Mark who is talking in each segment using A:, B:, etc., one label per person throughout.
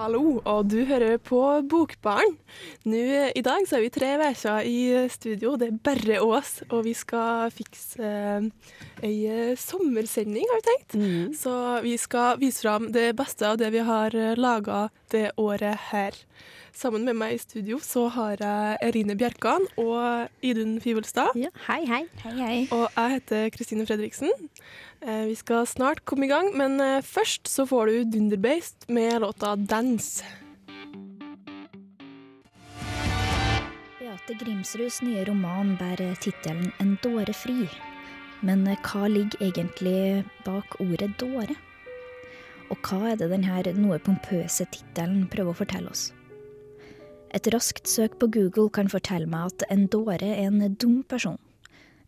A: Hallo, og du hører på Bokbaren. Nå, I dag så er vi tre veker i studio, det er bare oss, og vi skal fikse eh, ei eh, sommersending, har vi tenkt. Så vi skal vise fram det beste av det vi har eh, laga det året her. Sammen med meg i studio så har jeg Erine Bjerkan og Idun Fivelstad.
B: Ja, hei, hei. Hei, hei.
A: Og jeg heter Kristine Fredriksen. Eh, Vi skal snart komme i gang, men eh, først så får du Dunderbeist med låta 'Dance'.
B: Beate Grimsruds nye roman bærer tittelen 'En dåre fri'. Men eh, hva ligger egentlig bak ordet dåre? Og hva er det denne noe pompøse tittelen prøver å fortelle oss? Et raskt søk på Google kan fortelle meg at en dåre er en dum person.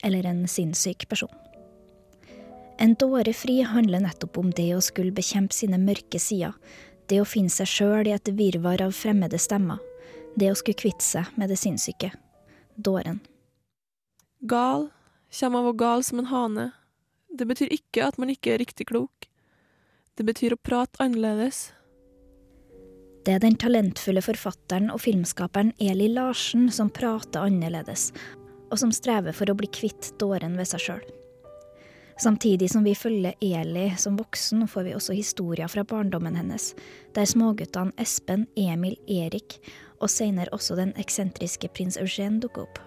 B: Eller en sinnssyk person. En dårefri handler nettopp om det å skulle bekjempe sine mørke sider. Det å finne seg sjøl i et virvar av fremmede stemmer. Det å skulle kvitte seg med det sinnssyke. Dåren.
A: Gal kommer av å gal som en hane. Det betyr ikke at man ikke er riktig klok. Det betyr å prate annerledes.
B: Det er den talentfulle forfatteren og filmskaperen Eli Larsen som prater annerledes, og som strever for å bli kvitt dåren ved seg sjøl. Samtidig som vi følger Eli som voksen, får vi også historier fra barndommen hennes, der småguttene Espen, Emil, Erik og senere også den eksentriske prins Eugène dukker opp.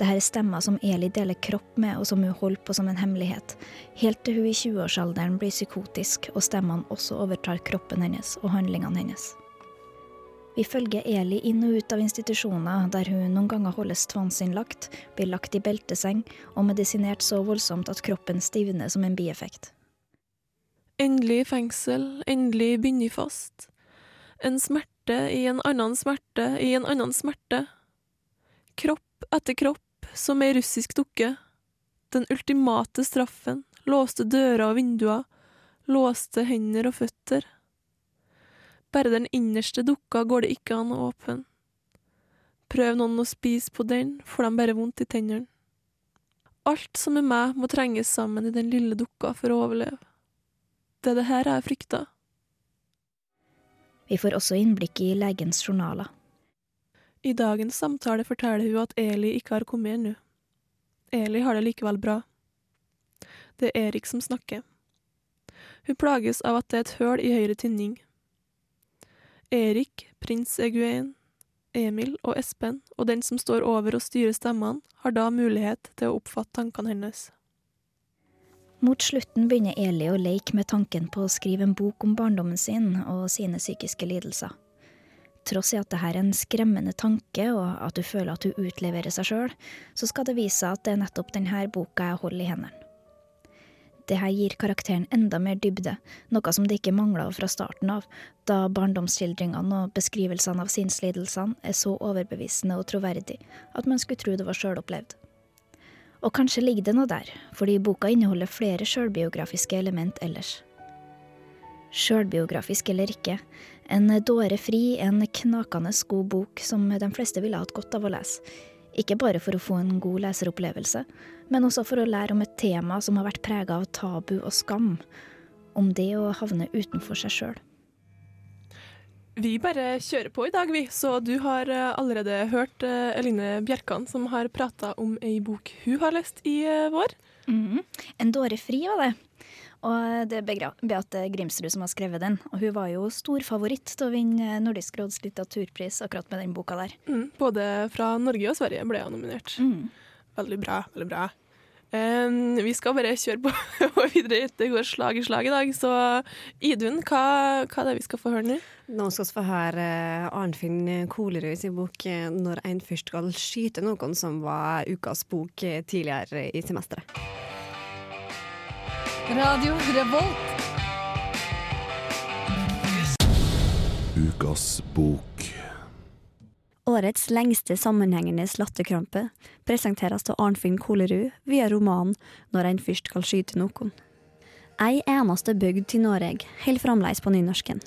B: Dette er stemmer som Eli deler kropp med, og som hun holder på som en hemmelighet, helt til hun i 20-årsalderen blir psykotisk og stemmene også overtar kroppen hennes og handlingene hennes. Vi følger Eli inn og ut av institusjoner der hun noen ganger holdes tvangsinnlagt, blir lagt i belteseng og medisinert så voldsomt at kroppen stivner som en bieffekt.
A: Endelig fengsel, endelig bundet fast. En smerte i en annen smerte i en annen smerte. Kropp etter kropp, som ei russisk dukke. Den ultimate straffen, låste dører og vinduer, låste hender og føtter. Bare den innerste dukka går det ikke an å åpne. Prøv noen å spise på den, får de bare vondt i tennene. Alt som er meg, må trenges sammen i den lille dukka for å overleve. Det er det her jeg frykter.
B: Vi får også innblikk i legens journaler.
A: I dagens samtale forteller hun at Eli ikke har kommet ennå. Eli har det likevel bra. Det er Erik som snakker. Hun plages av at det er et høl i høyre tinning. Erik, prins Eguen, Emil og Espen, og den som står over og styrer stemmene, har da mulighet til å oppfatte tankene hennes.
B: Mot slutten begynner Eli å leke med tanken på å skrive en bok om barndommen sin og sine psykiske lidelser. Tross i at dette er en skremmende tanke, og at du føler at du utleverer seg sjøl, så skal det vise seg at det er nettopp denne boka jeg holder i hendene. Dette gir karakteren enda mer dybde, noe som det ikke mangla fra starten av, da barndomsskildringene og beskrivelsene av sinnslidelsene er så overbevisende og troverdig at man skulle tro det var sjølopplevd. Og kanskje ligger det noe der, fordi boka inneholder flere sjølbiografiske element ellers. Sjølbiografisk eller ikke, en dårefri, en knakende god bok som de fleste ville hatt godt av å lese. Ikke bare for å få en god leseropplevelse, men også for å lære om et tema som har vært prega av tabu og skam. Om det å havne utenfor seg sjøl.
A: Vi bare kjører på i dag, vi. Så du har eh, allerede hørt eh, Eline Bjerkan, som har prata om ei bok hun har lest i eh, vår.
B: Mhm. En dårefri var det. Og det er Beate Grimsrud som har skrevet den. Og hun var jo stor favoritt til å vinne Nordisk råds litteraturpris akkurat med den boka der.
A: Mm, både fra Norge og Sverige ble hun nominert.
B: Mm.
A: Veldig bra. veldig bra. Um, vi skal bare kjøre på og videre. Det går slag i slag i dag. Så Idun, hva, hva er det vi skal få høre nå?
C: Nå skal vi få høre eh, Arnfinn Kolerud sin bok eh, 'Når en først skal skyte noen', som var ukas bok eh, tidligere i semesteret.
D: Radio Revolt.
E: Ukas bok.
F: Årets lengste sammenhengende latterkrampe presenteres av Arnfinn Kolerud via romanen Når en først skal skyte noen. Ei eneste bygd til Norge holder fremdeles på nynorsken.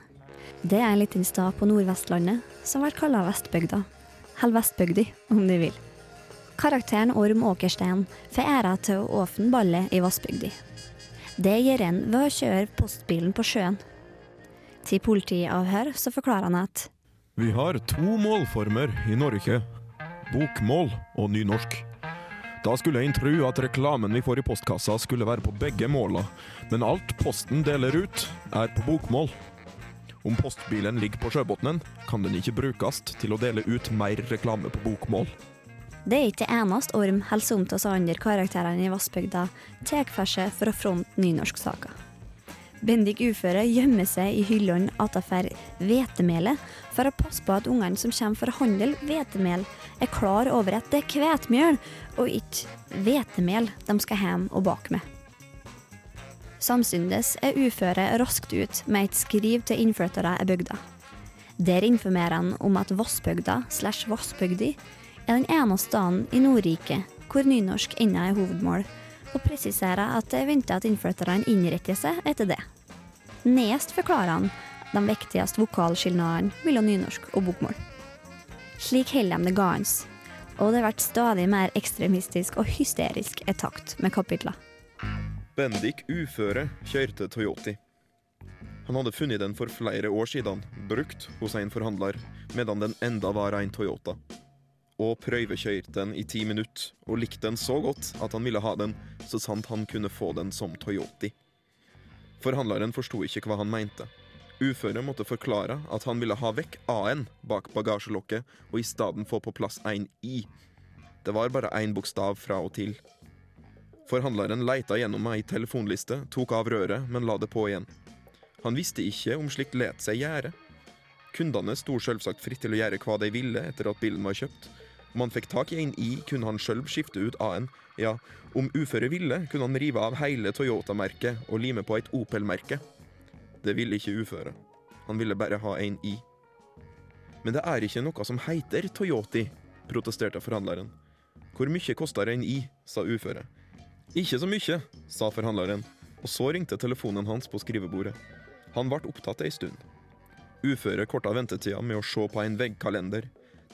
F: Det er en liten stad på Nordvestlandet som blir kalla Vestbygda. Eller Vestbygdi, om du vil. Karakteren Orm Åkerstein får æra til å åpne ballet i Vassbygdi. Det gjør en ved å kjøre postbilen på sjøen. Til politiavhør så forklarer han at
G: Vi har to målformer i Norge. Bokmål og nynorsk. Da skulle en tro at reklamen vi får i postkassa skulle være på begge måla, men alt Posten deler ut, er på bokmål. Om postbilen ligger på sjøbunnen, kan den ikke brukes til å dele ut mer reklame på bokmål.
F: Det er ikke eneste Orm holder om oss andre karakterene i Vassbygda tar for seg for å fronte nynorsksaker. Bendik uføre gjemmer seg i hyllene atafor hvetemelet for å passe på at ungene som kommer for å handle hvetemel, er klar over at det er hvetemjøl og ikke hvetemel de skal hjem og bake med. Samtidig er uføre raskt ut med et skriv til innflyttere i bygda. Der informerer han om at Vassbygda slash Vassbygdi er den eneste staden i Nordriket hvor nynorsk ennå er hovedmål, og presiserer at det er venta at innflytterne innretter seg etter det. Nest forklarer han de viktigste vokalskilnadene mellom nynorsk og bokmål. Slik holder de det gående, og det blir stadig mer ekstremistisk og hysterisk i takt med kapitler.
G: Bendik uføre kjørte Toyoti. Han hadde funnet den for flere år siden, brukt hos en forhandler, medan den enda var en Toyota. Og prøvekjørte den i ti minutter, og likte den så godt at han ville ha den så sant han kunne få den som Toyoti. Forhandleren forsto ikke hva han mente. Uføre måtte forklare at han ville ha vekk A-en bak bagasjelokket, og i stedet få på plass en I. Det var bare én bokstav fra og til. Forhandleren leita gjennom ei telefonliste, tok av røret, men la det på igjen. Han visste ikke om slikt let seg gjøre. Kundene sto selvsagt fritt til å gjøre hva de ville etter at bilen var kjøpt. Om han fikk tak i en I, kunne han sjøl skifte ut A-en. Ja, om uføre ville, kunne han rive av hele Toyota-merket og lime på et Opel-merke. Det ville ikke uføre. Han ville bare ha en I. Men det er ikke noe som heter Toyoti, protesterte forhandleren. Hvor mye koster en I, sa uføre. Ikke så mye, sa forhandleren, og så ringte telefonen hans på skrivebordet. Han ble opptatt ei stund. Uføre korta ventetida med å se på en veggkalender.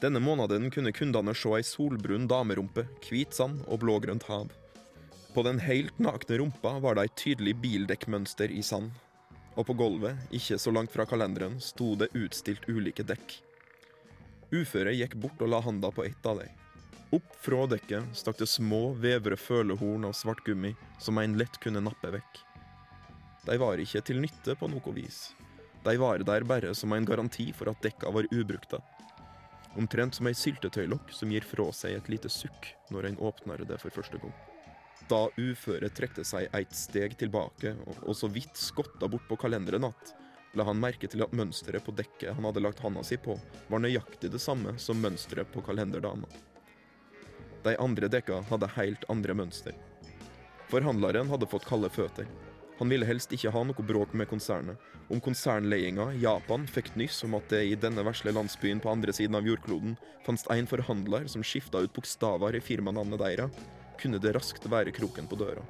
G: Denne måneden kunne kundene se ei solbrun damerumpe, hvit sand og blågrønt hav. På den helt nakne rumpa var det et tydelig bildekkmønster i sand. Og på gulvet, ikke så langt fra kalenderen, sto det utstilt ulike dekk. Uføre gikk bort og la handa på ett av dem. Opp fra dekket stakk det små, vevre følehorn av svart gummi som en lett kunne nappe vekk. De var ikke til nytte på noe vis. De var der bare som en garanti for at dekka var ubrukte. Omtrent som ei syltetøylokk som gir fra seg et lite sukk når en åpner det for første gang. Da uføret trekte seg et steg tilbake og så vidt skotta bort på kalenderen att, la han merke til at mønsteret på dekket han hadde lagt handa si på, var nøyaktig det samme som mønsteret på kalenderdama. De andre dekka hadde helt andre mønster. Forhandleren hadde fått kalde føtter. Han ville helst ikke ha noe bråk med konsernet. Om konsernledelsen Japan fikk nyss om at det i denne vesle landsbyen på andre siden av jordkloden fantes en forhandler som skifta ut bokstaver i firmanavnet deres, kunne det raskt være kroken på døra.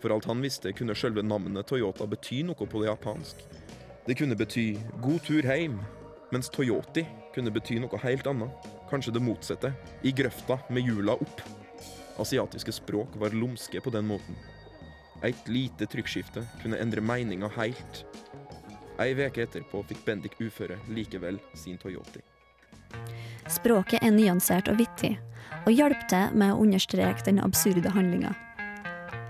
G: For alt han visste, kunne selve navnet Toyota bety noe på det japansk. Det kunne bety 'god tur heim', mens Toyoti kunne bety noe helt annet. Kanskje det motsatte. I grøfta med hjula opp. Asiatiske språk var lumske på den måten. Et lite trykkskifte kunne endre meninga heilt. Ei veke etterpå fikk Bendik uføre likevel sin Toyota.
F: Språket er nyansert og vittig, og hjalp til med å understreke den absurde handlinga.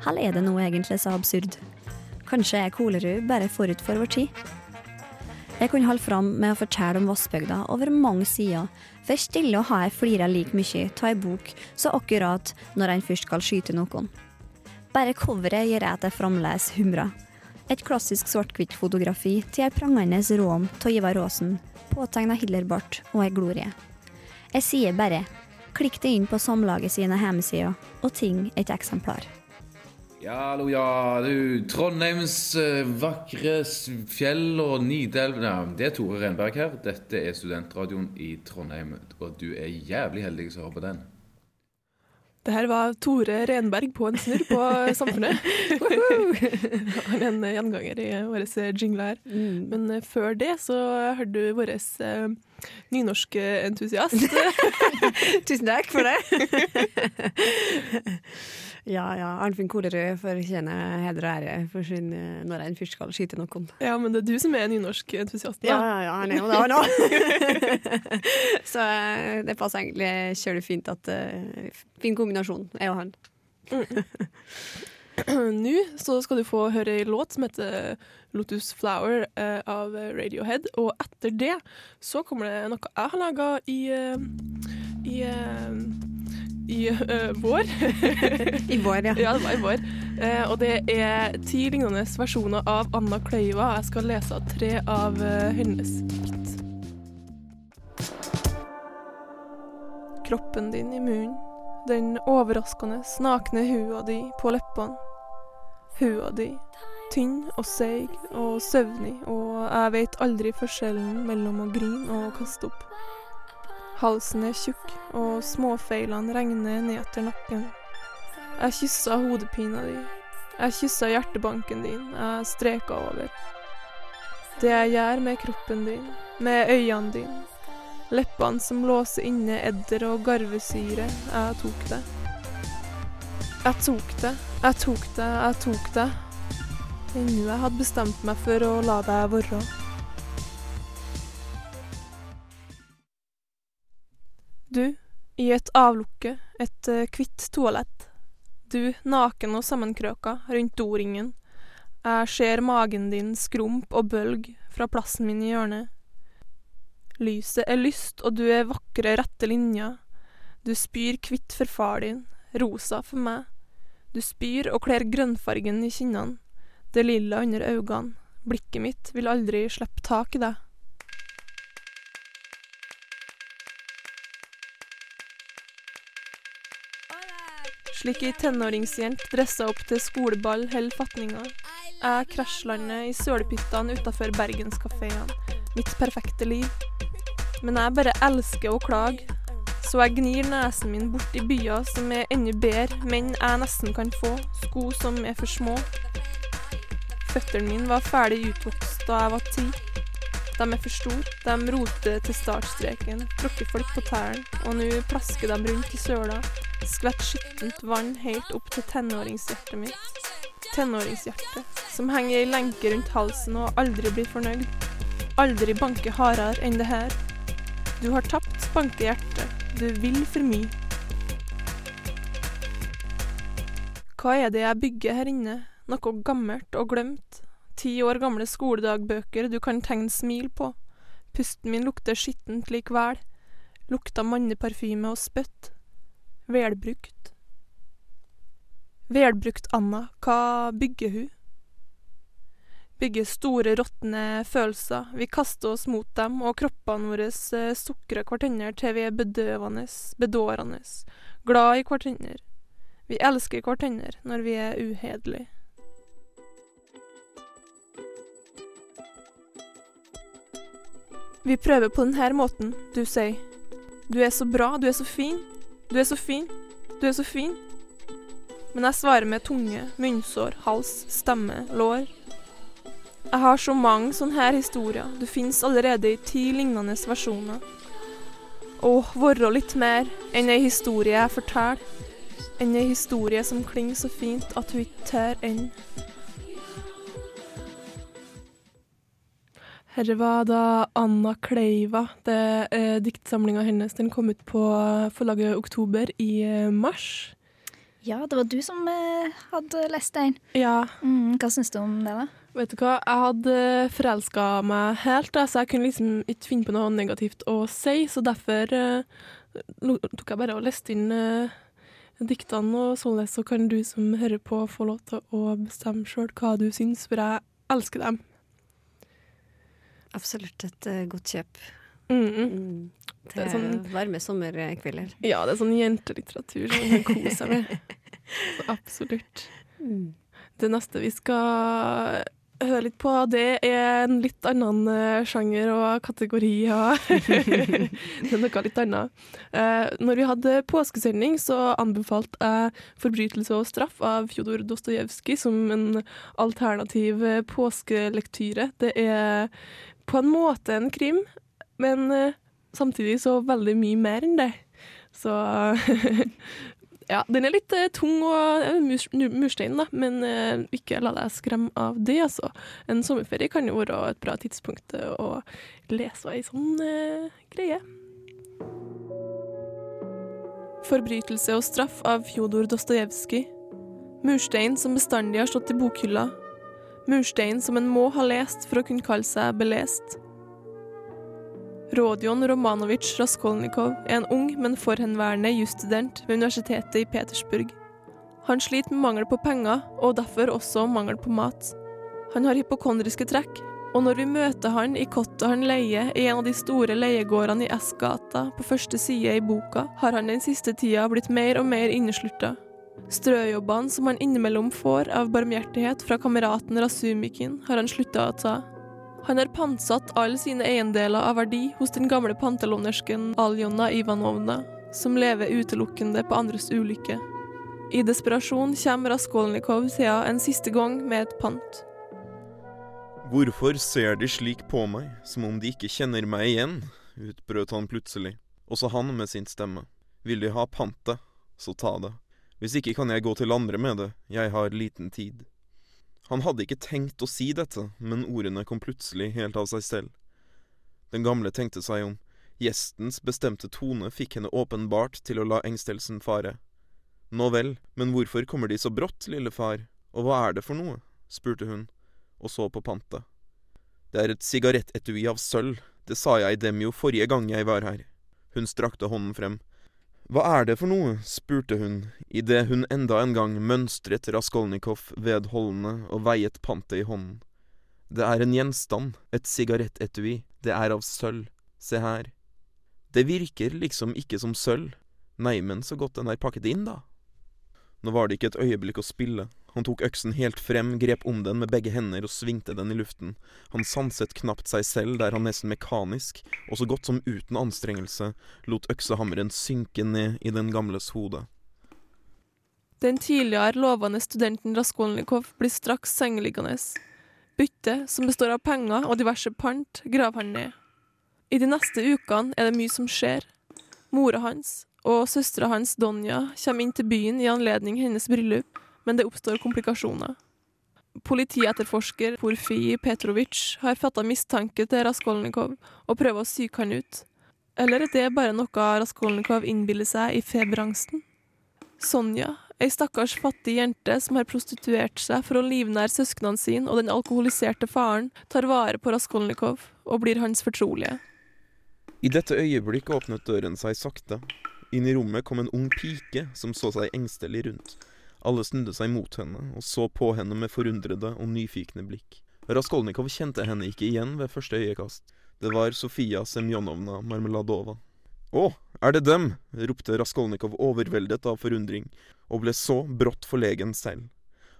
F: Hell er det nå egentlig så absurd? Kanskje er Kolerud bare forut for vår tid? Jeg kunne holde fram med å fortelle om Vassbygda over mange sider, for stille å ha jeg flira like mye av ei bok så akkurat når en først skal skyte noen. Bare coveret gjør jeg jeg fremdeles humrer. Et klassisk svart-hvitt-fotografi til ei prangende rom av Ivar Aasen, påtegna Hillerbart og ei glorie. Jeg sier bare klikk deg inn på Samlaget sine hjemmesider og ting et eksemplar.
E: Ja, hallo, ja, du. Trondheims eh, vakre fjell og Nidelv ja, Det er Tore Renberg her. Dette er studentradioen i Trondheim, og du er jævlig heldig som hører på den.
A: Det her var Tore Renberg på en snurr på Samfunnet. Han er en gjenganger i våre jingler her.
C: Mm.
A: Men eh, før det så hørte du vår nynorske nynorskentusiast.
C: Tusen takk for det. ja, ja. Arnfinn Kolerød fortjener heder og ære for sin, eh, når en først skal skyte noen.
A: ja, men det er du som er nynorskentusiasten.
C: Ja,
A: da.
C: ja, ja, han er jo det, han òg. Så eh, det passer egentlig kjølig fint at uh, Fin kombinasjon, jeg og han.
A: Nå så skal du få høre ei låt som heter Lotus Flower eh, av Radiohead. Og etter det så kommer det noe jeg har laga i i, i uh, vår.
C: I vår, ja.
A: ja, det var i vår. Uh, og det er ti lignende versjoner av Anna Kløyva. Jeg skal lese tre av uh, hennes dikt. Kroppen din i munnen. Den overraskende snakne hua di på leppene. Hua di, tynn og seig og søvnig, og jeg vet aldri forskjellen mellom å grine og kaste opp. Halsen er tjukk, og småfeilene regner ned etter nakken. Jeg kyssa hodepina di. Jeg kyssa hjertebanken din. Jeg streka over. Det jeg gjør med kroppen din, med øynene dine, leppene som låser inne edder og garvesyre, jeg tok det. Jeg tok det, jeg tok det, jeg tok det. Ennå jeg hadde bestemt meg for å la deg være. Du, i et avlukke, et eh, hvitt toalett. Du, naken og sammenkrøka, rundt doringen. Jeg ser magen din skrump og bølg fra plassen min i hjørnet. Lyset er lyst, og du er vakre, rette linjer. Du spyr hvitt for far din, rosa for meg. Du spyr og kler grønnfargen i kinnene, det lilla under øynene. Blikket mitt vil aldri slippe tak i deg. Slik ei tenåringsjente dressa opp til skoleball holder fatninga. Jeg krasjlander i sølepyttene utafor bergenskafeene. Mitt perfekte liv. Men jeg bare elsker å klage. Så jeg gnir nesen min bort i byer som er enda bedre, menn jeg nesten kan få, sko som er for små. Føttene mine var ferdig utvokst da jeg var ti. De er for store, de roter til startstreken, tråkker folk på tærne, og nå plasker de rundt i søla. Skvett skittent vann helt opp til tenåringshjertet mitt. Tenåringshjertet, som henger i lenke rundt halsen og aldri blir fornøyd. Aldri banker hardere enn det her. Du har tapt, banker hjertet. Du vil for mye. Hva er det jeg bygger her inne? Noe gammelt og glemt. Ti år gamle skoledagbøker du kan tegne smil på. Pusten min lukter skittent likevel. Lukta manneparfyme og spytt. Velbrukt. Velbrukt Anna, hva bygger hun? Bygger store, råtne følelser. Vi kaster oss mot dem, og kroppene våre eh, sukrer hverandre til vi er bedøvende, bedårende, glad i hverandre. Vi elsker hverandre når vi er uhederlige. Vi prøver på denne måten, du sier. Du er så bra, du er så fin. Du er så fin, du er så fin. Men jeg svarer med tunge, munnsår, hals, stemme, lår. Jeg har så mange sånne her historier. Det finnes allerede i ti lignende versjoner. Å, være litt mer enn ei historie jeg forteller. Enn ei historie som klinger så fint at hun ikke tør enn. Herre var da Anna Kleiva. Det eh, Diktsamlinga hennes den kom ut på forlaget Oktober i eh, mars.
B: Ja, det var du som eh, hadde lest den.
A: Ja,
B: Mm, hva syns du om det, da?
A: vet du hva. Jeg hadde forelska meg helt, da, så jeg kunne liksom ikke finne på noe negativt å si. Så derfor eh, tok jeg bare og leste inn eh, diktene, og således så kan du som hører på, få lov til å bestemme sjøl hva du syns, for jeg elsker dem.
C: Absolutt et uh, godt kjøp.
A: Mm
C: Mm.
A: Mm.
C: Til
A: er sånn-
C: varme sommerkvelder.
A: Ja, det er sånn jentelitteratur som man koser seg med. Så absolutt. Det neste vi skal høre litt på, det er en litt annen eh, sjanger og kategori. Ja. det er noe litt annet. Eh, når vi hadde påskesending, så anbefalte jeg 'Forbrytelse og straff' av Fjodor Dostojevskij som en alternativ påskelektyre. Det er på en måte en krim, men uh, samtidig så veldig mye mer enn det. Så ja, den er litt uh, tung og uh, murs, murstein, da, men uh, ikke la deg skremme av det, altså. En sommerferie kan jo være et bra tidspunkt eh, å lese ei sånn eh, greie. Forbrytelse og straff av Fjodor Dostojevskij. Murstein som bestandig har stått i bokhylla. Murstein som en må ha lest for å kunne kalle seg belest. Rodion Romanovic Raskolnikov er en ung, men forhenværende jusstudent ved universitetet i Petersburg. Han sliter med mangel på penger, og derfor også mangel på mat. Han har hypokondriske trekk, og når vi møter han i kottet han leier i en av de store leiegårdene i S-gata på første side i boka, har han den siste tida blitt mer og mer inneslutta. Strøjobbene som han innimellom får av barmhjertighet fra kameraten Rasumikin, har han slutta å ta. Han har pantsatt alle sine eiendeler av verdi hos den gamle pantelånersken Aljona Ivanovna, som lever utelukkende på andres ulykke. I desperasjon kommer Raskolnikov til henne en siste gang med et pant.
G: Hvorfor ser de slik på meg, som om de ikke kjenner meg igjen? utbrøt han plutselig, også han med sin stemme. Vil de ha pantet, så ta det. Hvis ikke kan jeg gå til andre med det, jeg har liten tid. Han hadde ikke tenkt å si dette, men ordene kom plutselig helt av seg selv. Den gamle tenkte seg om. Gjestens bestemte tone fikk henne åpenbart til å la engstelsen fare. Nå vel, men hvorfor kommer de så brått, lille far, og hva er det for noe? spurte hun, og så på pantet. Det er et sigarettetui av sølv, det sa jeg dem jo forrige gang jeg var her. Hun strakte hånden frem. Hva er det for noe? spurte hun, idet hun enda en gang mønstret Raskolnikov vedholdende og veiet pantet i hånden. Det er en gjenstand, et sigarettetui, det er av sølv, se her. Det virker liksom ikke som sølv, nei, men så godt den er pakket inn, da. Nå var det ikke et øyeblikk å spille, han tok øksen helt frem, grep om den med begge hender og svingte den i luften. Han sanset knapt seg selv der han nesten mekanisk, og så godt som uten anstrengelse, lot øksehammeren synke ned i den gamles hode.
A: Den tidligere lovende studenten Raskolnikov blir straks sengeliggende. Byttet, som består av penger og diverse pant, graver han ned. I de neste ukene er det mye som skjer. Mora hans og søstera hans Donja kommer inn til byen i anledning hennes bryllup, men det oppstår komplikasjoner. Politietterforsker Porfij Petrovic har fatta mistanke til Raskolnikov og prøver å psyke han ut. Eller er det bare noe Raskolnikov innbiller seg i feberangsten? Sonja, ei stakkars fattig jente som har prostituert seg for å livnære søsknene sine og den alkoholiserte faren, tar vare på Raskolnikov og blir hans fortrolige.
G: I dette øyeblikk åpnet døren seg sakte. Inn i rommet kom en ung pike som så seg engstelig rundt. Alle snudde seg mot henne og så på henne med forundrede og nyfikne blikk. Raskolnikov kjente henne ikke igjen ved første øyekast. Det var Sofia Semjonovna Marmeladova. Å, er det dem? ropte Raskolnikov overveldet av forundring, og ble så brått forlegen selv.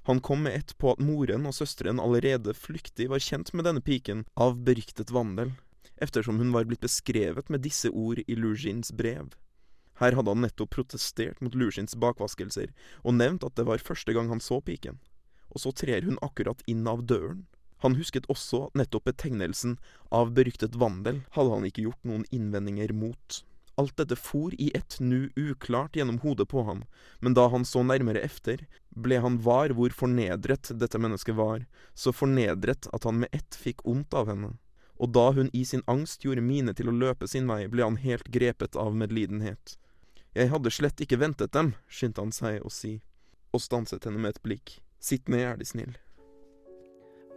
G: Han kom med ett på at moren og søsteren allerede flyktig var kjent med denne piken av beryktet vandel, eftersom hun var blitt beskrevet med disse ord i Luzjins brev. Her hadde han nettopp protestert mot Luzjins bakvaskelser, og nevnt at det var første gang han så piken. Og så trer hun akkurat inn av døren. Han husket også at nettopp betegnelsen av beryktet vandel hadde han ikke gjort noen innvendinger mot. Alt dette for i ett nu uklart gjennom hodet på ham, men da han så nærmere efter, ble han var hvor fornedret dette mennesket var, så fornedret at han med ett fikk ondt av henne. Og da hun i sin angst gjorde mine til å løpe sin vei, ble han helt grepet av medlidenhet. Jeg hadde slett ikke ventet dem, skyndte han seg å si, og stanset henne med et blikk. Sitt ned, er De snill.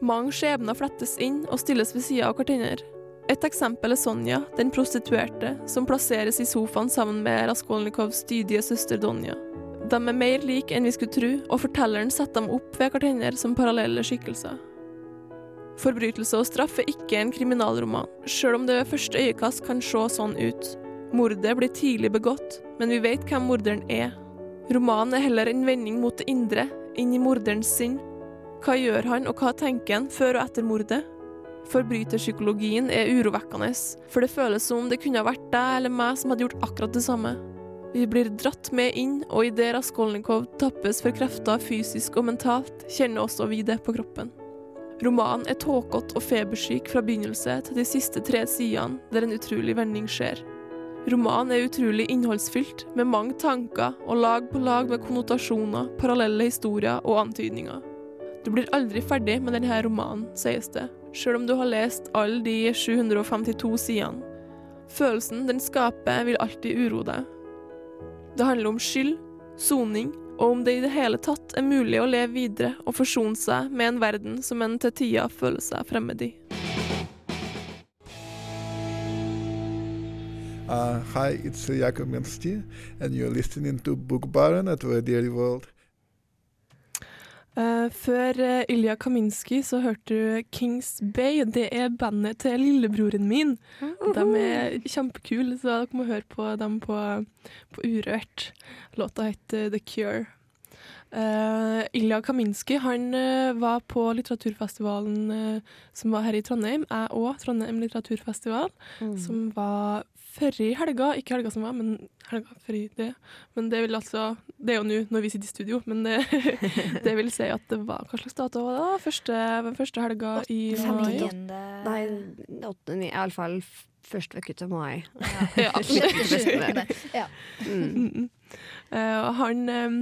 A: Mange skjebner flettes inn og stilles ved sida av hverandre. Et eksempel er Sonja, den prostituerte, som plasseres i sofaen sammen med Raskolnikovs dydige søster Donja. De er mer like enn vi skulle tro, og fortelleren setter dem opp ved hverandre som parallelle skikkelser. Forbrytelse og straff er ikke en kriminalroman, sjøl om det ved første øyekast kan se sånn ut. Mordet blir tidlig begått, men vi vet hvem morderen er. Romanen er heller en vending mot det indre, inn i morderens sinn. Hva gjør han, og hva tenker han før og etter mordet? Forbryterpsykologien er urovekkende, for det føles som om det kunne vært deg eller meg som hadde gjort akkurat det samme. Vi blir dratt med inn, og idet Raskolnikov tappes for krefter fysisk og mentalt, kjenner også vi det på kroppen. Romanen er tåkete og febersyk fra begynnelse til de siste tre sidene, der en utrolig vending skjer. Romanen er utrolig innholdsfylt, med mange tanker og lag på lag med konnotasjoner, parallelle historier og antydninger. Du blir aldri ferdig med denne romanen, sies det, sjøl om du har lest alle de 752 sidene. Følelsen den skaper, vil alltid uroe deg. Det handler om skyld, soning, og om det i det hele tatt er mulig å leve videre og forsone seg med en verden som en til tider føler seg fremmed i.
H: Uh, hi, it's uh, Jakob Mensti, and you're listening to Book Baron at Radio World.
A: Uh, før uh, Ilja Kaminski så hørte du Kings Bay. Det er bandet til lillebroren min. De er kjempekule, så dere må høre på dem på, på Urørt. Låta heter The Cure. Uh, Ilja Kaminski han var på litteraturfestivalen som var her i Trondheim. Jeg òg, Trondheim litteraturfestival, mm. som var før i helga. Ikke helga som var, men helga før i det. Men det vil altså Det er jo nå når vi sitter i studio, men det, det, vil si at det var Hva slags dato var det? Første, første helga i mai?
C: Nei, iallfall første uke til mai.
A: Ja. ja. ja. Mm. Uh, han um,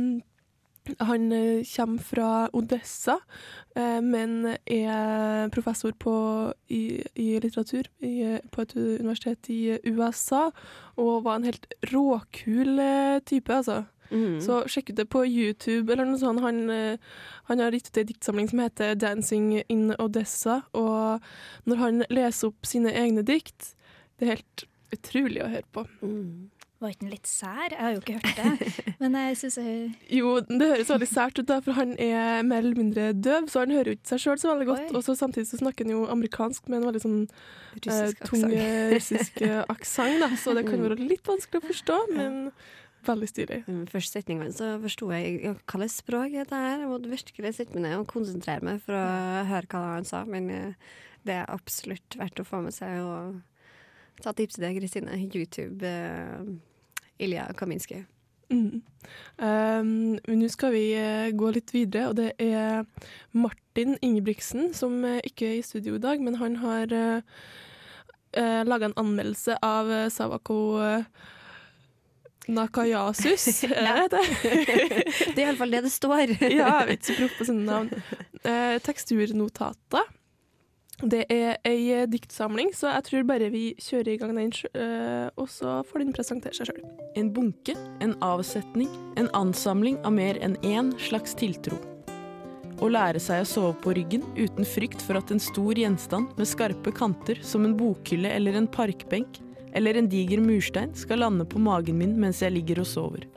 A: han kommer fra Odessa, men er professor på, i, i, litteratur i, på et universitet i USA, og var en helt råkul type, altså. Mm. Så sjekk ut det på YouTube eller noe sånt. Han, han har gitt ut ei diktsamling som heter 'Dancing in Odessa', og når han leser opp sine egne dikt, det er helt utrolig å høre på. Mm.
B: Var ikke han litt sær? Jeg har jo ikke hørt det. Men jeg synes jeg...
A: Jo, det høres veldig sært ut, da, for han er mer eller mindre døv, så han hører jo ikke seg sjøl så veldig godt. Og så samtidig så snakker han jo amerikansk med en veldig sånn eh, tung russisk aksent, så det kan være litt vanskelig å forstå, men veldig stilig.
C: Første setningene så forsto jeg hva slags språk er. Jeg måtte virkelig sitte meg ned og konsentrere meg for å høre hva han sa, men det er absolutt verdt å få med seg. og Ta tips til deg, Kristine. YouTube uh, Ilja Kaminski.
A: Mm. Um, Nå skal vi uh, gå litt videre, og det er Martin Ingebrigtsen som uh, ikke er i studio i dag, men han har uh, uh, laga en anmeldelse av uh, Savako Nakayasus, er det
C: det? er iallfall det det står.
A: ja, jeg vet ikke så proff på sine navn. teksturnotater det er ei eh, diktsamling, så jeg tror bare vi kjører i gang den, uh, og så får den presentere seg sjøl.
I: En bunke, en avsetning, en ansamling av mer enn én slags tiltro. Å lære seg å sove på ryggen uten frykt for at en stor gjenstand med skarpe kanter, som en bokhylle eller en parkbenk, eller en diger murstein, skal lande på magen min mens jeg ligger og sover.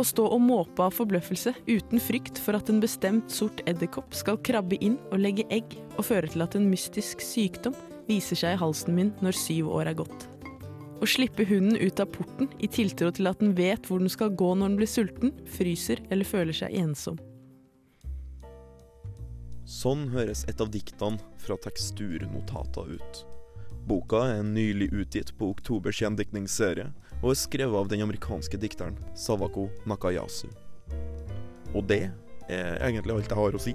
I: Å stå og måpe av forbløffelse uten frykt for at en bestemt sort edderkopp skal krabbe inn og legge egg og føre til at en mystisk sykdom viser seg i halsen min når syv år er gått. Å slippe hunden ut av porten i tiltro til at den vet hvor den skal gå når den blir sulten, fryser eller føler seg ensom.
G: Sånn høres et av diktene fra teksturnotata ut. Boka er nylig utgitt på Oktobers gjendiktningsserie og er skrevet av den amerikanske dikteren Sawako Nakayasu. Og det er egentlig alt jeg har å si.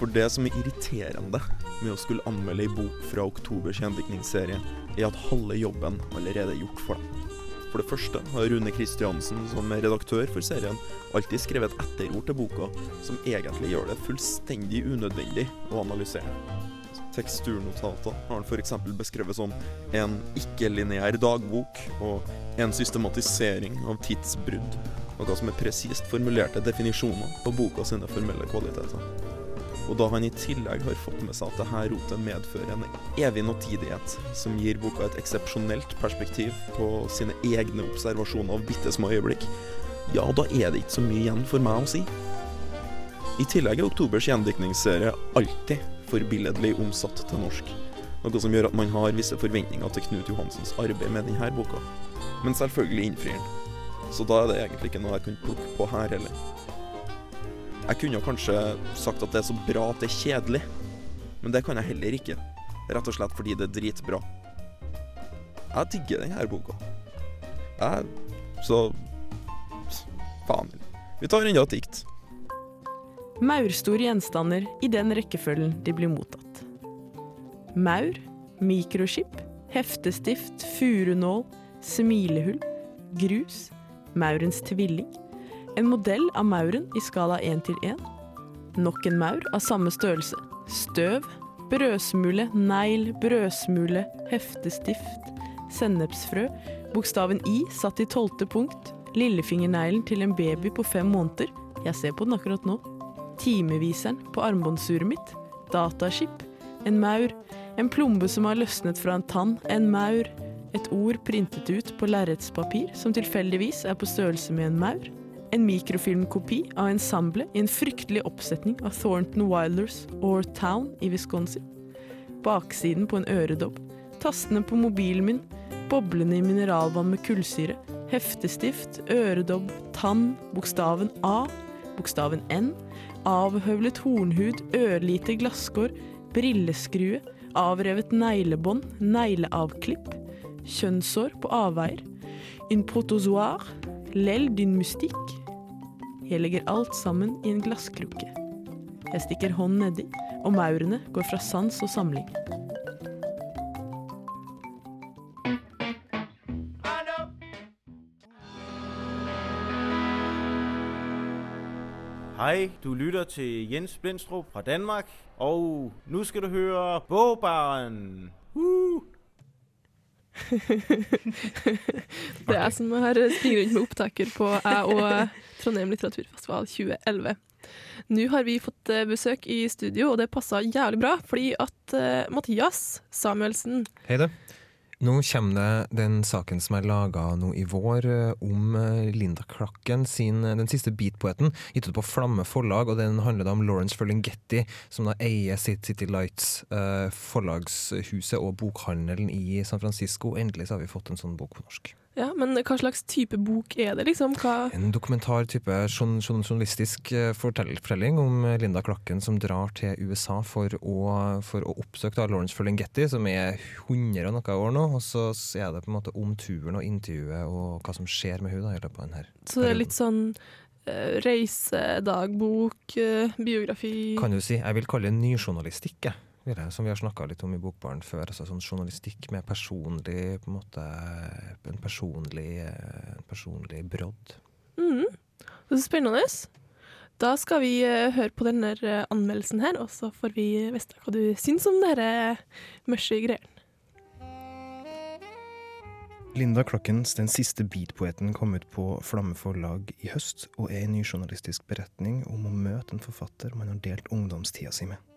G: For det som er irriterende med å skulle anmelde ei bok fra oktobers gjendiktningsserie, er at halve jobben allerede er gjort for deg. For det første har Rune Kristiansen, som er redaktør for serien, alltid skrevet et etterord til boka som egentlig gjør det fullstendig unødvendig å analysere. Teksturnotater har han f.eks. beskrevet som en ikke-lineær dagbok og en systematisering av tidsbrudd, noe som er presist formulerte definisjoner på boka sine formelle kvaliteter. Og da han i tillegg har fått med seg at dette rotet medfører en evig nåtidighet, som gir boka et eksepsjonelt perspektiv på sine egne observasjoner av bitte små øyeblikk, ja, da er det ikke så mye igjen for meg å si. I tillegg er oktobers gjendiktningsserie alltid forbilledlig omsatt til norsk. Noe som gjør at man har visse forventninger til Knut Johansens arbeid med denne boka. Men selvfølgelig innfrir den. så da er det egentlig ikke noe jeg kunne plukke på her heller. Jeg kunne kanskje sagt at det er så bra at det er kjedelig, men det kan jeg heller ikke. Rett og slett fordi det er dritbra. Jeg digger denne boka. Jeg Så faen. Vi tar enda et dikt.
I: Maurstore gjenstander i den rekkefølgen de blir mottatt. Maur, mikroskip, heftestift, furunål, smilehull, grus, maurens tvilling, en modell av mauren i skala 1 til 1, nok en maur av samme størrelse, støv, brødsmule, negl, brødsmule, heftestift, sennepsfrø, bokstaven I satt i tolvte punkt, lillefingerneglen til en baby på fem måneder, jeg ser på den akkurat nå, timeviseren på armbåndsuret mitt, dataskip, en maur, en plombe som har løsnet fra en tann, en maur, et ord printet ut på lerretspapir som tilfeldigvis er på størrelse med en maur, en mikrofilmkopi av ensemblet i en fryktelig oppsetning av Thornton Wilders Or Town i Wisconsin, baksiden på en øredobb, tastene på mobilen min, boblene i mineralvann med kullsyre, heftestift, øredobb, tann, bokstaven A, bokstaven N, avhøvlet hornhud, ørlite glasskår, brilleskrue, avrevet neglebånd, negleavklipp, kjønnshår på avveier, en protozoar, lell din mystikk. Jeg legger alt sammen i en glasskrukke. Jeg stikker hånden nedi, og maurene går fra sans og samling.
J: Hej, du lytter til Jens Blindstrup fra Danmark, og nu skal du høre Bogbaren. Uh!
A: Det er som har springer rundt med opptaker på jeg og Trondheim litteraturfestival 2011. Nå har vi fått eh, besøk i studio, og det passa jævlig bra, fordi at eh, Mathias Samuelsen
K: Hei, du. Nå kommer det den saken som er laga nå i vår eh, om eh, Linda Klakken sin eh, Den siste beatpoeten, gitt ut på Flamme forlag. og Den handler da om Lawrence Ferlinghetti, som da eier City City Lights, forlagshuset og bokhandelen i San Francisco. Endelig så har vi fått en sånn bok på norsk.
A: Ja, Men hva slags type bok er det, liksom? Hva
K: En dokumentar-type journ- journ- journalistisk eh, fortelling om eh, Linda Klakken som drar til USA for å, for å oppsøke da Lawrence Ferlinghetti, som er 100 og noe år nå. Og så er det på en måte om turen og intervjuet og hva som skjer med henne i løpet av.
A: Så det er litt sånn eh, reisedagbok, biografi
K: Kan du si. Jeg vil kalle det nyjournalistikk, jeg. Vil jeg, Som vi har snakka litt om i Bokbaren før. altså sånn Journalistikk med personlig på en måte, en personlig, en personlig brodd.
A: Mm. Det er spennende. Da skal vi eh, høre på denne eh, anmeldelsen her, og så får vi vite hva du syns om denne mørke greien.
K: Linda Klokkens Den siste beatpoeten kom ut på Flamme forlag i høst, og er en ny journalistisk beretning om å møte en forfatter man har delt ungdomstida si med.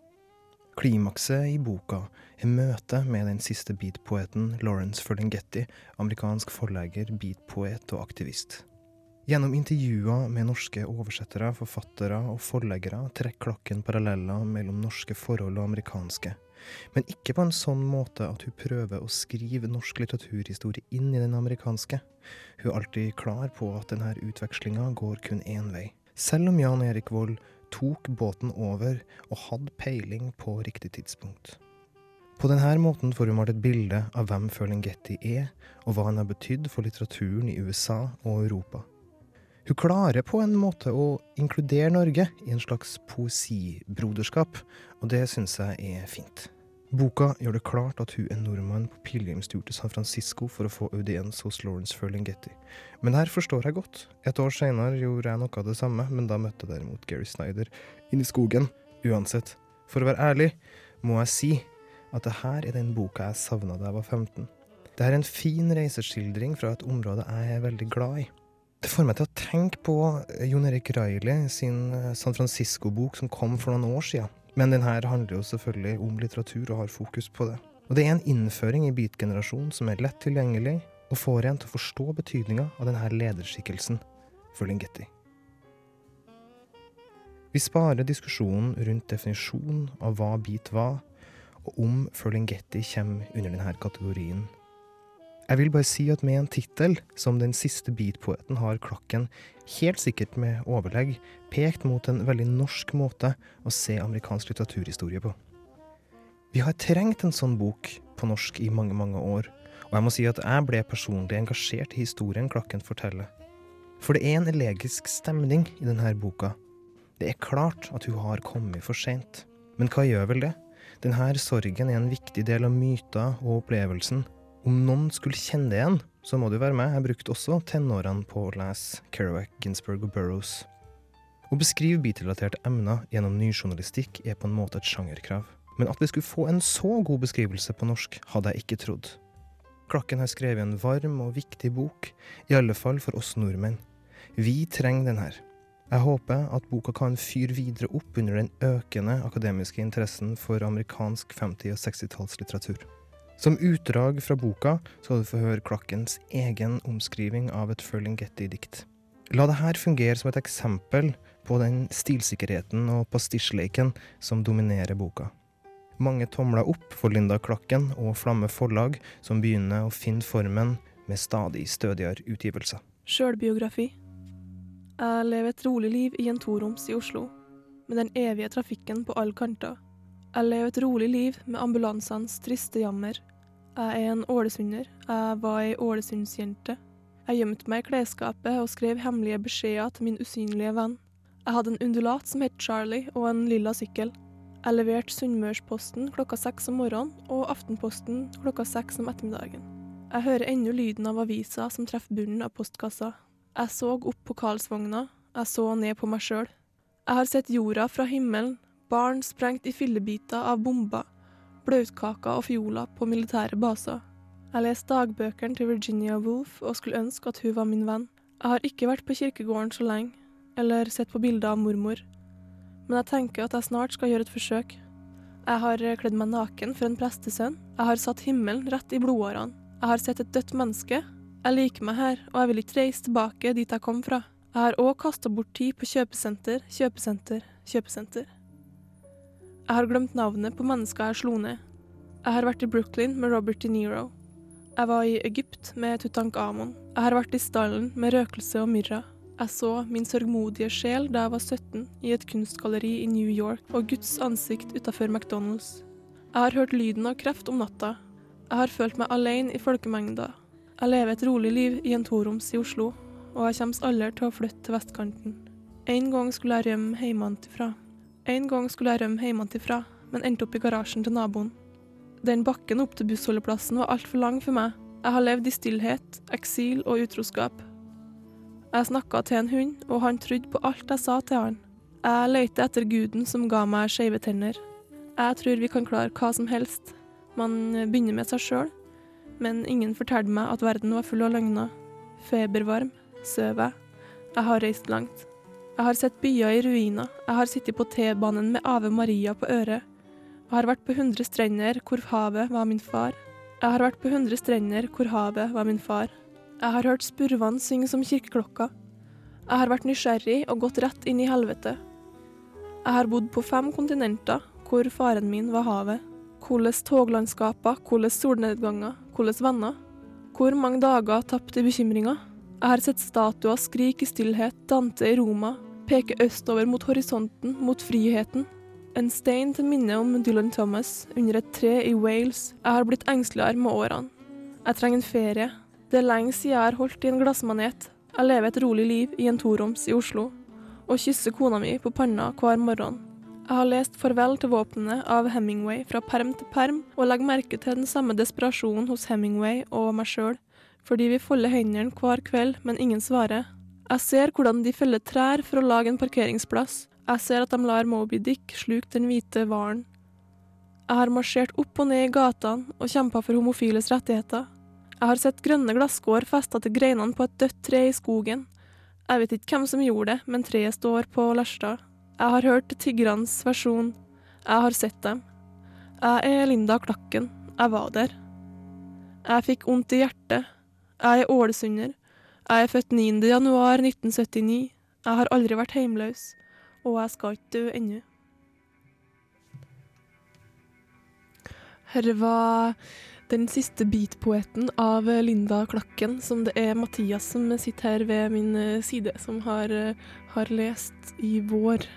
K: Klimakset i boka er møtet med den siste beatpoeten Lawrence Ferlinghetti, amerikansk forlegger, beatpoet og aktivist. Gjennom intervjuer med norske oversettere, forfattere og forleggere trekker klokken paralleller mellom norske forhold og amerikanske, men ikke på en sånn måte at hun prøver å skrive norsk litteraturhistorie inn i den amerikanske. Hun er alltid klar på at denne utvekslinga går kun én vei. Selv om Jan Erik Vold tok båten over og hadde peiling på riktig tidspunkt. På denne måten får hun malt et bilde av hvem Ferlinghetti er, og hva han har betydd for litteraturen i USA og Europa. Hun klarer på en måte å inkludere Norge i en slags poesibroderskap, og det syns jeg er fint. Boka gjør det klart at hun er nordmann på pilegrimstur til San Francisco for å få audiens hos Lawrence Ferlinghetti. Men her forstår jeg godt. Et år seinere gjorde jeg noe av det samme, men da møtte jeg derimot Gary Snyder inn i skogen. Uansett, for å være ærlig, må jeg si at det her er den boka jeg savna da jeg var 15. Det er en fin reiseskildring fra et område jeg er veldig glad i. Det får meg til å tenke på Jon Erik Reilly sin eh, San Francisco-bok som kom for noen år siden. Men den her handler jo selvfølgelig om litteratur og har fokus på det. Og det er en innføring i beat-generasjonen som er lett tilgjengelig, og får en til å forstå betydninga av denne lederskikkelsen, for Lingetti. Vi sparer diskusjonen rundt definisjonen av hva beat var, og om Ferlinghetti kommer under denne kategorien. Jeg vil bare si at med en tittel som Den siste beatpoeten har Klakken, helt sikkert med overlegg, pekt mot en veldig norsk måte å se amerikansk litteraturhistorie på. Vi har trengt en sånn bok på norsk i mange, mange år, og jeg må si at jeg ble personlig engasjert i historien Klakken forteller. For det er en elegisk stemning i denne boka. Det er klart at hun har kommet for seint. Men hva gjør vel det? Denne sorgen er en viktig del av myter og opplevelsen. Om noen skulle kjenne det igjen, så må du være med. Jeg brukte også tenårene på å lese Kerouac, Ginsberg og Burroughs. Å beskrive bitrelaterte emner gjennom nyjournalistikk er på en måte et sjangerkrav. Men at vi skulle få en så god beskrivelse på norsk, hadde jeg ikke trodd. Klakken har skrevet en varm og viktig bok, i alle fall for oss nordmenn. Vi trenger den her. Jeg håper at boka kan fyre videre opp under den økende akademiske interessen for amerikansk 50- og 60-tallslitteratur. Som utdrag fra boka skal du få høre Klakkens egen omskriving av et Ferlinghetti-dikt. La det her fungere som et eksempel på den stilsikkerheten og pastisjleiken som dominerer boka. Mange tomler opp for Linda Klakken og Flamme Forlag, som begynner å finne formen med stadig stødigere utgivelser.
A: Sjølbiografi. Jeg lever et rolig liv i en toroms i Oslo, med den evige trafikken på alle kanter. Jeg lever et rolig liv med ambulansenes triste jammer. Jeg er en ålesunder. Jeg var ei ålesundsjente. Jeg gjemte meg i klesskapet og skrev hemmelige beskjeder til min usynlige venn. Jeg hadde en undulat som het Charlie, og en lilla sykkel. Jeg leverte Sunnmørsposten klokka seks om morgenen og Aftenposten klokka seks om ettermiddagen. Jeg hører ennå lyden av avisa som treffer bunnen av postkassa. Jeg så opp på Karlsvogna, jeg så ned på meg sjøl. Jeg har sett jorda fra himmelen, barn sprengt i fillebiter av bomber, blautkaker og fioler på militære baser. Jeg leste dagbøkene til Virginia Woolf og skulle ønske at hun var min venn. Jeg har ikke vært på kirkegården så lenge, eller sett på bilder av mormor, men jeg tenker at jeg snart skal gjøre et forsøk. Jeg har kledd meg naken for en prestesønn, jeg har satt himmelen rett i blodårene, jeg har sett et dødt menneske, jeg liker meg her, og jeg vil ikke reise tilbake dit jeg kom fra. Jeg har òg kasta bort tid på kjøpesenter, kjøpesenter, kjøpesenter. Jeg har glemt navnet på mennesker jeg slo ned. Jeg har vært i Brooklyn med Robert De Niro. Jeg var i Egypt med Tutankhamon. Jeg har vært i stallen med røkelse og myrra. Jeg så min sørgmodige sjel da jeg var 17, i et kunstgalleri i New York, og Guds ansikt utafor McDonald's. Jeg har hørt lyden av kreft om natta. Jeg har følt meg alene i folkemengda. Jeg lever et rolig liv i en toroms i Oslo, og jeg kommer aldri til å flytte til vestkanten. En gang skulle jeg rømme hjemmefra. En gang skulle jeg rømme hjemmefra, men endte opp i garasjen til naboen. Den bakken opp til bussholdeplassen var altfor lang for meg. Jeg har levd i stillhet, eksil og utroskap. Jeg snakka til en hund, og han trodde på alt jeg sa til han. Jeg leter etter guden som ga meg skeive tenner. Jeg tror vi kan klare hva som helst. Man begynner med seg sjøl, men ingen fortalte meg at verden var full av løgner. Febervarm, Sover jeg. Jeg har reist langt. Jeg har sett byer i ruiner. Jeg har sittet på T-banen med Ave Maria på øret. Jeg har vært på hundre strender hvor havet var min far. Jeg har vært på hundre strender hvor havet var min far. Jeg har hørt spurvene synge som kirkeklokka. Jeg har vært nysgjerrig og gått rett inn i helvete. Jeg har bodd på fem kontinenter hvor faren min var havet. Hvordan toglandskaper, hvordan solnedganger, hvordan venner. Hvor mange dager tapt i bekymringer. Jeg har sett statuer skrike i stillhet, Dante i Roma, peke østover mot horisonten, mot friheten. En stein til minne om Dylan Thomas under et tre i Wales. Jeg har blitt engsteligere med årene. Jeg trenger en ferie. Det er lenge siden jeg har holdt i en glassmanet. Jeg lever et rolig liv i en toroms i Oslo, og kysser kona mi på panna hver morgen. Jeg har lest Farvel til våpnene av Hemingway fra perm til perm, og legger merke til den samme desperasjonen hos Hemingway og meg sjøl, fordi vi folder hendene hver kveld, men ingen svarer. Jeg ser hvordan de feller trær for å lage en parkeringsplass. Jeg ser at de lar Moby Dick sluke den hvite hvalen. Jeg har marsjert opp og ned i gatene og kjempa for homofiles rettigheter. Jeg har sett grønne glasskår festa til greinene på et dødt tre i skogen. Jeg vet ikke hvem som gjorde det, men treet står på Lærstad. Jeg har hørt tiggernes versjon. Jeg har sett dem. Jeg er Linda Klakken. Jeg var der. Jeg fikk vondt i hjertet. Jeg er ålesunder. Jeg er født 9. januar 1979. Jeg har aldri vært heimløs, og jeg skal ikke dø ennå. Her var Den siste beatpoeten av Linda Klakken, som det er Mathias som sitter her ved min eh, side, som har, eh, har lest i vår.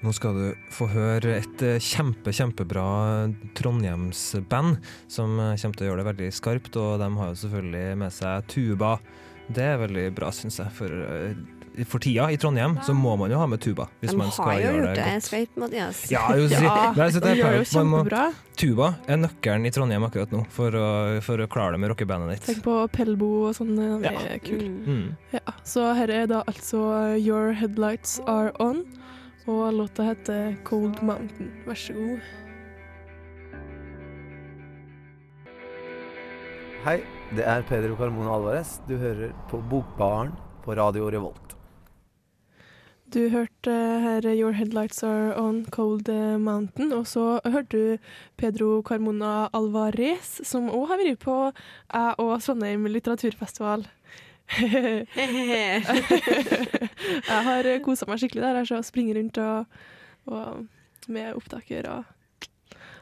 L: Nå skal du få høre et eh, kjempe, kjempebra Trondheims-band som eh, kommer til å gjøre det veldig skarpt, og de har jo selvfølgelig med seg tuba. Det er veldig bra, syns jeg, for, eh, for tida i Trondheim så må man jo ha med tuba. Hvis
C: De
L: man skal
C: har jo
L: gjøre
C: gjort
L: det
C: det,
L: godt.
C: Mathias.
L: Ja, jo, ja, det er
A: de gjør jo kjempebra.
L: Tuba er nøkkelen i Trondheim akkurat nå for å, for å klare det med rockebandet ditt.
A: Tenk på Pelbo og sånn, det det
L: Ja.
A: er kul.
L: Mm.
A: Ja, så her er da altså Your Headlights Are On, og låta heter Cold Mountain. Vær så god.
M: Hei, det er Pedro Carmona Alvarez. Du hører på Bokbaren på Radio Revolt.
A: Du hørte her Your Headlights Are On Cold Mountain, og så hørte du Pedro Carmona Alvarez, som òg har vært på jeg og Trondheim litteraturfestival. jeg har kosa meg skikkelig der. Jeg springer rundt og, og med opptaker og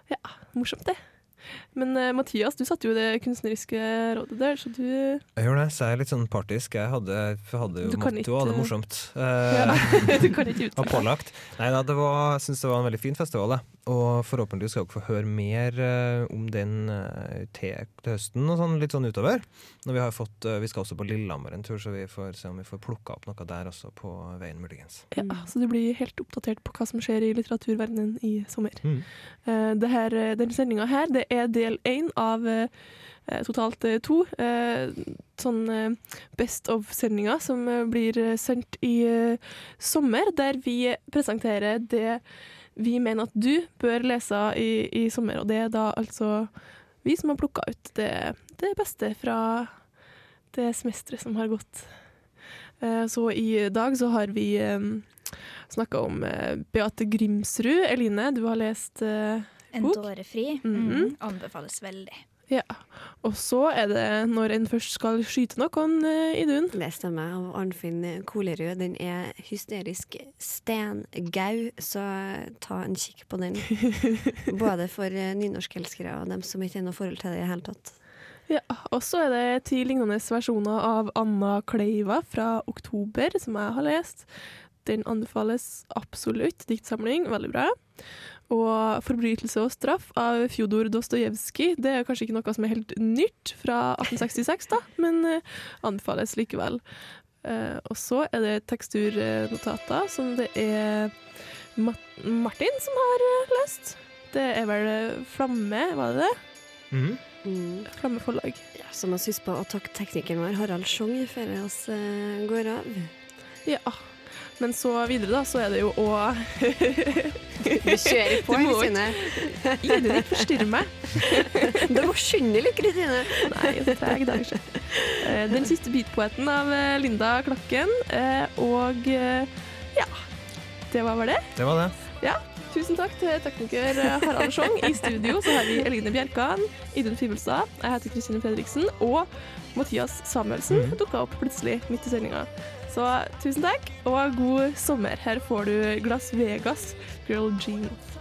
A: Ja, morsomt, det. Men eh, Mathias, du satte jo det kunstneriske rådet der, så du
L: Jeg gjør det, så jeg er litt sånn partisk. Jeg hadde, hadde jo motto, og det morsomt.
A: Ja,
L: Eh,
A: du kan ikke uttale
L: Og pålagt. Nei da, jeg syns det var en veldig fin festival, jeg. Og forhåpentligvis skal dere få høre mer eh, om den eh, til høsten og sånn, litt sånn utover. Når vi har fått eh, Vi skal også på Lillehammer en tur, så vi får se om vi får plukka opp noe der også på veien, muligens.
A: Ja, så du blir helt oppdatert på hva som skjer i litteraturverdenen i sommer.
L: Mm.
A: Eh, det her, denne sendinga her, det er del én av totalt to eh, sånn Best of-sendinger som blir sendt i sommer, der vi presenterer det vi mener at du bør lese i, i sommer. Og det er da altså vi som har plukka ut det, det beste fra det semesteret som har gått. Eh, Så i dag så har vi snakka om eh, Beate Grimsrud. Eline, du har lest bok.
B: En tårefri.
A: Mhm.
B: Mm, anbefales veldig.
A: Ja. Og så er det når en først skal skyte noen, eh, Idun.
C: Det stemmer, av Arnfinn Kolerud. Den er hysterisk stengau, så ta en kikk på den. Både for eh, nynorskelskere og dem som ikke har noe forhold til det i det hele tatt.
A: Ja, og så er det ti lignende versjoner av Anna Kleiva fra oktober, som jeg har lest. Den anbefales absolutt. Diktsamling, veldig bra. Og 'Forbrytelse og straff' av Fjodor Dostojevskij. Det er kanskje ikke noe som er helt nytt fra 1866, da, men eh, anbefales likevel. Eh, og så er det teksturnotater, som det er Martin som har eh, lest. Det er vel Flamme, var det det?
C: Mm.
A: Flamme forlag.
C: Ja, så må vi huske på å takke teknikeren vår, Harald Schjong, før vi går av.
A: Ja. Men så videre, da, så er det jo å
C: Du kjører på, Kristine.
A: Idun, ikke forstyrre meg.
C: Du må skynde litt, Kristine.
A: Nei, jeg er så treg dag, sjø. Eh, Den siste beatpoeten av eh, Linda Klakken. eh, Og ja, det var vel det.
L: Det var det.
A: Ja, Tusen takk til tekniker Harald Schjong. I studio så har vi Eline Bjerkan, Idun Fibelstad, jeg heter Kristine Fredriksen, og Mathias Samuelsen
L: mm.
A: dukka opp plutselig midt i sendinga. Så tusen takk, og god sommer. Her får du Glass Vegas, Girl Jeans.